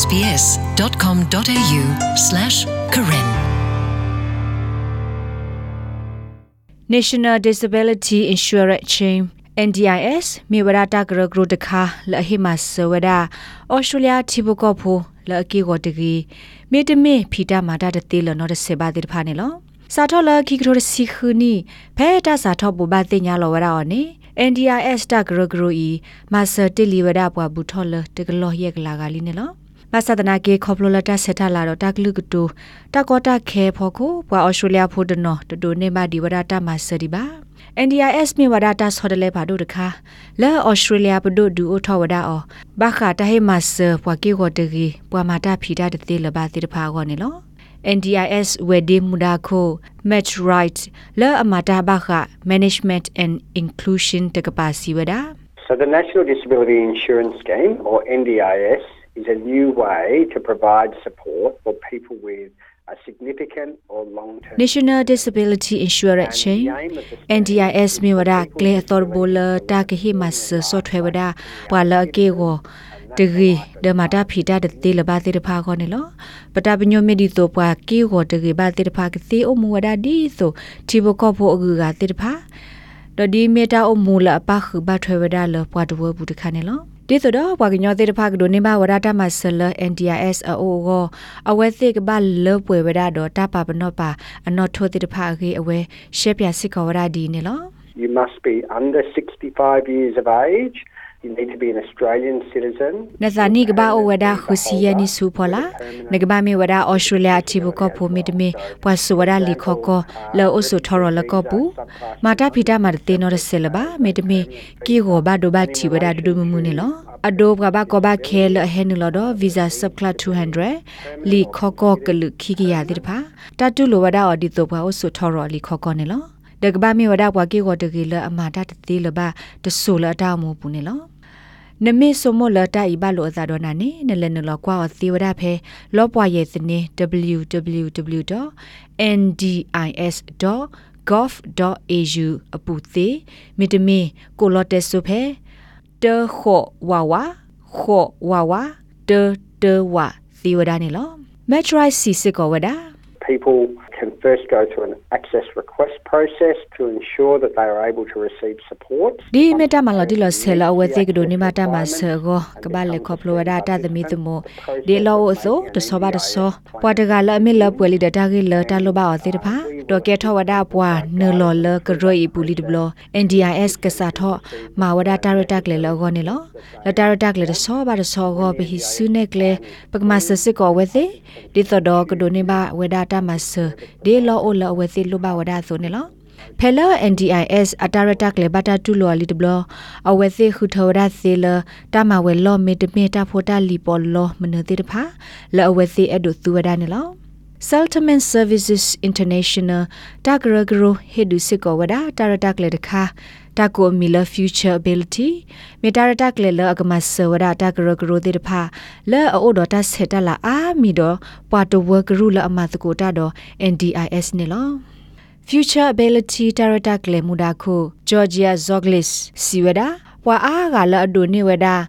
sbs.com.au/karen National Disability Insurance Chain NDIS မြေဝရတာဂရဂရတခါလဟိမဆဝဒဩစတြေးလျတီဘကောဖိုလအကီကိုတကီမေတမေဖီတာမာတာတတေလနော်တစေပါတိတဖာနေလောစာထောလခိကရိုစီခူနီဖဲတာစာထောဘူဘာတင်ညာလောဝရအော်နေ NDIS တာဂရဂရီမာဆာတီလီဝဒပွားဘူထောလတကလောယက်ကလာကလေးနေလော မဆဒနာကေခေါပလိုလတာဆက်ထလာတော့တကလူကတူတကောတာခဲဖို့ကိုပွာဩစတြေးလျဖို့ဒနော်တဒိုနေမဒီဝဒတာမဆဒီပါ NDIS မြေဝဒတာဆော်ဒလဲပါတို့တခါလဲဩစတြေးလျပဒိုဒူအိုထောဝဒအောဘာခတာဟေမဆပွာကေကိုတဂီပွာမာတာဖီတာတသေးလပါတိတဖာကောနေလော NDIS wedi mudako match right la amata ba kha management and inclusion te kapasi wada So the National Disability Insurance Scheme, or NDIS, is a new way to provide support for people with a significant or long-term National Disability Insurance Chain NDIS mi wada kle tor bola ta ke hi mas software wada pala ke go တဂီဒမတာဖီတာတေလဘာတေတဖာခေါနေလောပတာပညိုမီဒီတိုပွားကီကိုတဂီဘာတေတဖာကစီအမူဝဒဒီဆိုတီဘကောဖို့အဂူကတေတဖာဒဒီမေတာအမူလာပခုဘထွေဝဒလပွားတဝဘူးတခါနေလော ဒီဆိုတော့ဘွာကညောသေးတဖာကဒိုနေမဝရတာမဆလ NDIS အိုကိုအဝဲသိကဘလပွေဝရတော့တပါပနောပါအနော်ထိုသေးတဖာခေအဝဲရှက်ပြစစ်ကောဝရဒီနေလော You must be under 65 years of age. You need to be an Australian citizen. နဇာနီကဘာအဝဒခုစီယနီဆူဖောလာနကဘာမီဝဒဩစတြေးလျအတီဘကဖိုမီတမီပွာဆူဝဒလီခောကောလောအဆူထော်ရလကောပူမာတာဖီတာမာတေနော်ဆဲလဘာမီတမီကီဂိုဘာဒိုဘာတီဝဒဒူဒူမူနီလောအဒိုကဘာကဘာခဲလဟဲနလဒဗီဇာဆပ်ကလတ်200လီခောကောကလခိကီယာတိတဖာတတူလိုဝဒအော်ဒီတိုဘွာအဆူထော်ရလီခောကောနေလော ဒကဘာမီဝဒဘွာကေကိုတကီလအမာတာတသေးလဘာတဆူလအတာမူပူနေလောနမေစမလတာဤဘလိုအသာဒနာနေနလနလကွာအသီဝရဖဲလောပွားရဲ့စနေ www.ndis.gov.au အပူသေးမီတမီကိုလော့တက်ဆုဖဲတေခောဝါဝါခောဝါဝါတေတေဝါသီဝဒနေလောမက်ထရိုက်စီစစ်ကောဝဒါ People can first go through an access request process to ensure that they are able to receive support. ဒီမတာမလာဒီလဆဲလာဝဲသိကဒိုနေမတာမဆောကိုကဘာလေခေါပလိုဝဒတာသမီတမိုဒီလောအစိုတဆောပါတဆောပွာတကလာအမေလပွေလီဒတာဂီလတာလိုပါအသေးတဖာတော့ကဲထောဝဒပွာနလောလကရိုဤပူလီဒဘလ NDIS ကစားထောမာဝဒတာရတာကလေလောကောနေလောလတာရတာကလေတဆောပါတဆောကိုဘဟိဆုနေကလေပကမဆစစ်ကောဝဲသေးဒီတော့ကဒိုနေပါဝဒတာမဆဒီလောအိုလောဝဲသေးလိုပါဝဒဆိုနေလောဖဲလာ NDIS အတာရတက်လေဘတာတူလောလီတဘလအဝဲသိခုထောရသေလတာမဝဲလောမေတမေတာဖိုတာလီပေါ်လောမနတိတဖာလောအဝဲသိအဲ့ဒိုသူဝဒနေလော Settlement Services International တာဂရဂရဟေဒုစစ်ကောဝဒ တာရတက်လေတခါတာကိုမီလာ future ability မေတာရတက်လေလအကမဆဝဒတာဂရဂရတေတဖာလဲအိုဒတာဆက်တလာအာမီတော့ပွာတဝဂရုလအမတကိုတာတော့ NDIS နေလော Future Ability Director Glemuda ko Georgia Zoglis Siweda wa aga la ado ni weda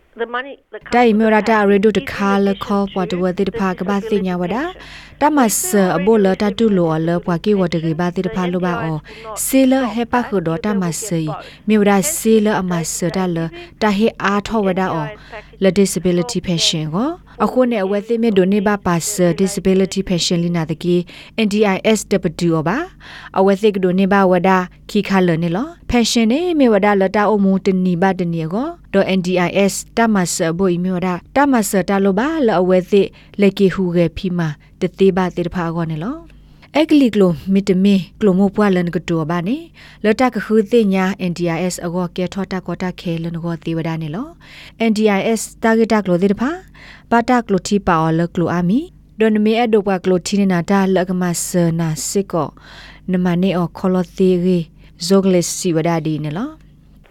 တိုင်မြရတာရေဒိုတခါလခေါ်ပွားတဝတိတဖာကဘာစညာဝဒတမဆအဘလတတူလောလပွားကေဝတကေဘာတိတဖာလိုပါအောဆေလဟေပါခုဒတမဆေမြရဆေလအမဆဒလတဟေအားထောဝဒအော လ disability pension ကိုအခုနဲ့အဝဲသိမြဒိုနေပါပါဆ disability pension လနာတကေ NDIS W ပါအဝဲသိကဒိုနေပါဝဒခိခါလနေလော pension နေမြဝဒလတာအမှုတနီပါတနီကိုဒေါ် NDIS တမဆဘိုမြဝဒတမဆတလိုပါလအဝဲသိလက်ကေဟုကေဖီမာတသေးပါတေတဖာကောနေလော အကလီကလိုမီတမီကလိုမိုပွာလန်ကတောဘာနေလတကခုသိညာ NDIS အကောကဲထောတာကောတာခဲလနကောသေးဝဒနေလော NDIS တာဂက်တာကလိုသေးတဖာပါတာကလိုတီပါအော်လကလိုအာမီဒွန်မီအဒိုပါကလိုတီနေတာတာလကမဆနာစစ်ကောနမနေအော်ခေါ်လသေးရီ zogles si wada di ne lo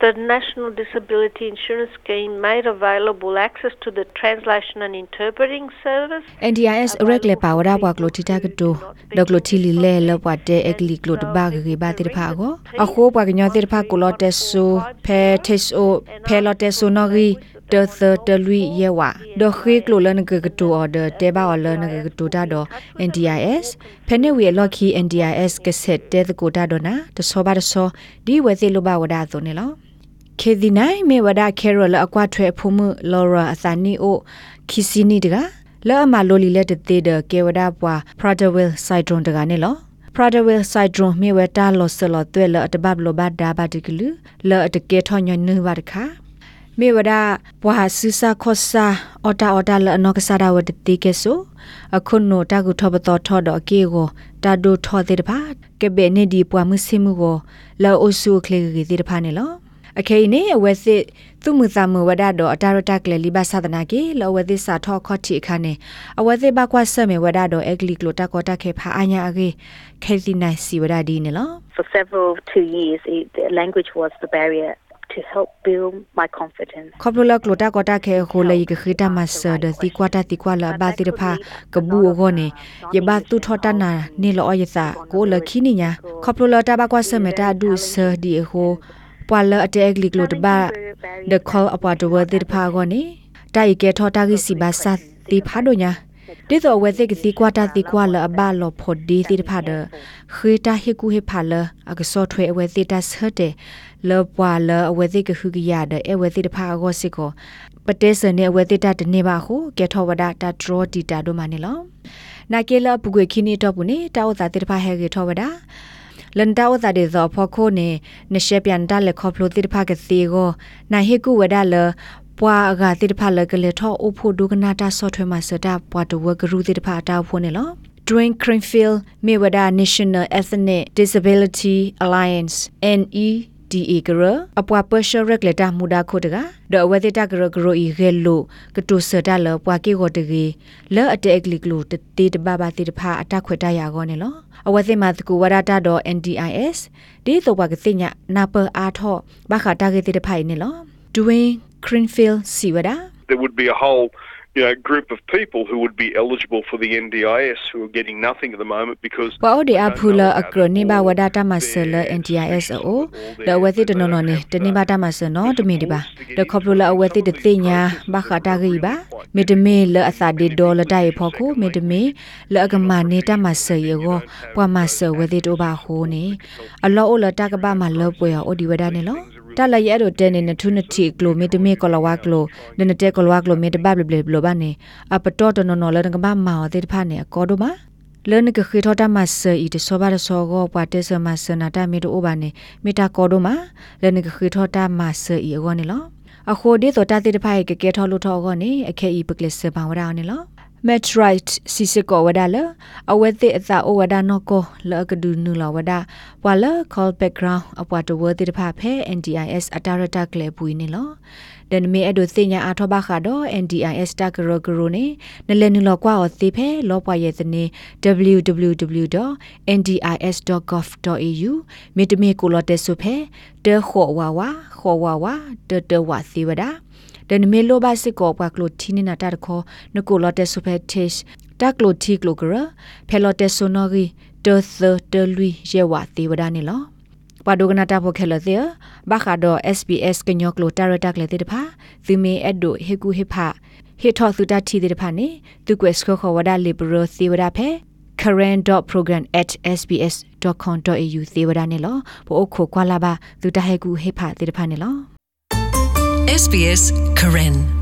The National Disability Insurance Scheme made available access to the translation and interpreting service. NDIS rek le pawara bwa klo tita ka to dok lo thili le lo bwa te ekli klo de ba ge ba te pha go a kho bwa gnyo te pha ko lo te so phe te so phe lo te so no gi de the de lui ye wa do khi klo le ne ge to order te ba o le ne ge to da do NDIS phe ne wi lo khi NDIS ke set te ko da do na de so ba de so di we te lo ba wa da so ne lo ခေဒီနိုင်မေဝဒခဲရလအကွာထွဲဖုံမလော်ရာအသနီအိုခီစီနီတကလောအမလိုလီလက်တေတဲ့ကေဝဒပွာ Prader-Willi syndrome တကနေလော Prader-Willi syndrome မြေဝတာလောဆလောတွဲလအတဘဘလောဘဒါဘတကလူလောအတကေထောညနဘတခါမေဝဒဘွာဆူစာခောစာအော်တာအော်တာလအနောကစားဒဝတတိကေဆိုအခုနိုတာကုထောပတော်ထောတော့ကေကိုတာဒိုထောတဲ့တပါကေဘေနေဒီပွာမစီမှုကိုလောအိုဆူကလေကြီးတဲ့တပါနေလော အခေနေအဝဲစစ်သူမှုသမဝဒတော့အတာရတကလေလိဘသဒနာကေလောဝဲသစာထောခော့တီခါနေအဝဲစစ်ဘကွာဆမေဝဒတော့အဂလီကလိုတကောတခေဖာအညာအကေခေစီနိုင်စီဝဒဒီနေလော For several two years, it, the language was the barrier to help build my confidence. ခေါပလိုလကလိုတာကောတာခေခိုလေကခိတာမဆဒတိကွာတာတိကွာလာဘာတိရဖာကဘူအိုဂောနေယဘတူထောတာနာနေလောယစာကိုလခိနိညာခေါပလိုလတာဘကွာဆမေတာဒုဆဒီဟို ပွာလအတက်ဂလီကလိုတဘာ the call about the word တိဖာကောနေတိုင်ကေထောတာကိစီဘာသတိဖာဒိုညာဒီတော့ဝဲသိကတိကွာတာတိကွာလအဘလောဖို့ဒီတိဖာဒခေတာဟေကူဟေဖာလအကစောထွေအဝဲသိတာဆတ်တယ်လောပွာလအဝဲသိကခုကရတဲ့အဝဲသိတဖာကောစစ်ကိုပတဲစနေအဝဲသိတာတနေပါဟုကေထောဝဒတာဒရောတီတာတို့မနေလောနာကေလပုကွေခိနီတော့ဘူးနေတောက်တာတိတဖာဟဲကေထောဝဒ လန်တောက်တာဒေဇောဖောခိုနေနရှေပြန်တာလက်ခေါဖလိုတိတဖာကစီကိုနာဟေကူဝဒလပွာအကတိတဖာလကလေထောအဖို့ဒုကနာတာဆော့ထွဲမှာစတာပွာတဝဂရုတိတဖာတာဖို့နေလော Dwayne Greenfield Mayweather National Ethnic Disability Alliance NE DA ကရအပွားပရှရက်လက်တာမူဒါခိုတကဒဝဝတိတကရဂရိုဤဂဲလိုကတုစတာလပွားကေကိုတကြီးလဲအတက်အကလီကလိုတတေတဘာဘာတေတဖာအတက်ခွေတရကောနေလောအဝသိမတကူဝရတာတော့ NDIS ဒီတော့ဘကသိညာနာပအားထောဘခတာကေတေတဖိုင်နေလော Dwayne Greenfield စီဝဒါ there would be a whole you know, group of people who would be eligible for the NDIS who are getting nothing at the moment because ပအော်ဒီအဖူလာအကရနိဘဝဒတာမဆလ NTIS အိုဒဝသိတနနနေတနိဘတာမဆနောတမီဒီပါဒခပလူလာအဝသိတသိညာဘခတာဂိပါမေတမေလအသာဒီဒေါ်လတိုင်ဖို့ကိုမေတမေလအကမနေတာမဆယေကိုပွာမဆဝသိ တိုဘာဟိုနေအလောအလတကဘာမလောပွေအော်ဒီဝဒနေလောတလရဲတော့တဲနေနထုနတိကလိုမီတမီကလဝါကလိုနနတဲကလဝါကလိုမီတဘဘလဘလဘဘာနေအပတော်တနော်နော်လကဘာမာဝတဲ့ဖာနေအကောတော့ပါလနကခေထောတာမဆဤတဆောဘာရဆောဂောပွာတေဆမဆနာတာမီတို့ဘာနေမီတာကောတော့မှာလနကခေထောတာမဆဤအကောနေလောအခုဒီတော့တာတိတဖိုင်ကကဲထောလို့ထောကောနေအခဲဤပကလစဘာဝရ အောင်နေလော metrite sisiko wadala awete atha o wada noko la kadu nu la wada wala call background apwa to word de pha phe NDIS atarata kle pui ni lo den me ado sinya a thoba kha do NDIS ta gro gro ne ne le nu lo kwa o thi phe lo pwa ye thne www.ndis.gov.au me te me ko lo te su phe de kho wa wa kho wa wa de de wa si wada ဒ န်မေလိုဘစစ်ကောပွားကလိုတီနီနာတာခေါ်နကိုလော်တက်ဆူဖက်တစ်တက်လိုတီကလိုဂရဖဲလော်တက်ဆိုနော်ဂီဒေသတလူရဲဝသေးဝဒနေလောပါဒိုကနာတာဖိုခဲလသေးဘာခါဒို SBS ကညောကလိုတာရတက်လေတဲ့ဖာသီမေအဒိုဟေကူဟေဖာဟေထောသူတာတီတဲ့ဖာနေသူကွက်စခခဝဒါလီဘရိုသေဝဒါဖဲ current.program@sbs.com.au သေဝဒါနေလောပိုအခုခွာလာပါသူတဟေကူဟေဖာတဲ့ဖာနေလော SBS Karen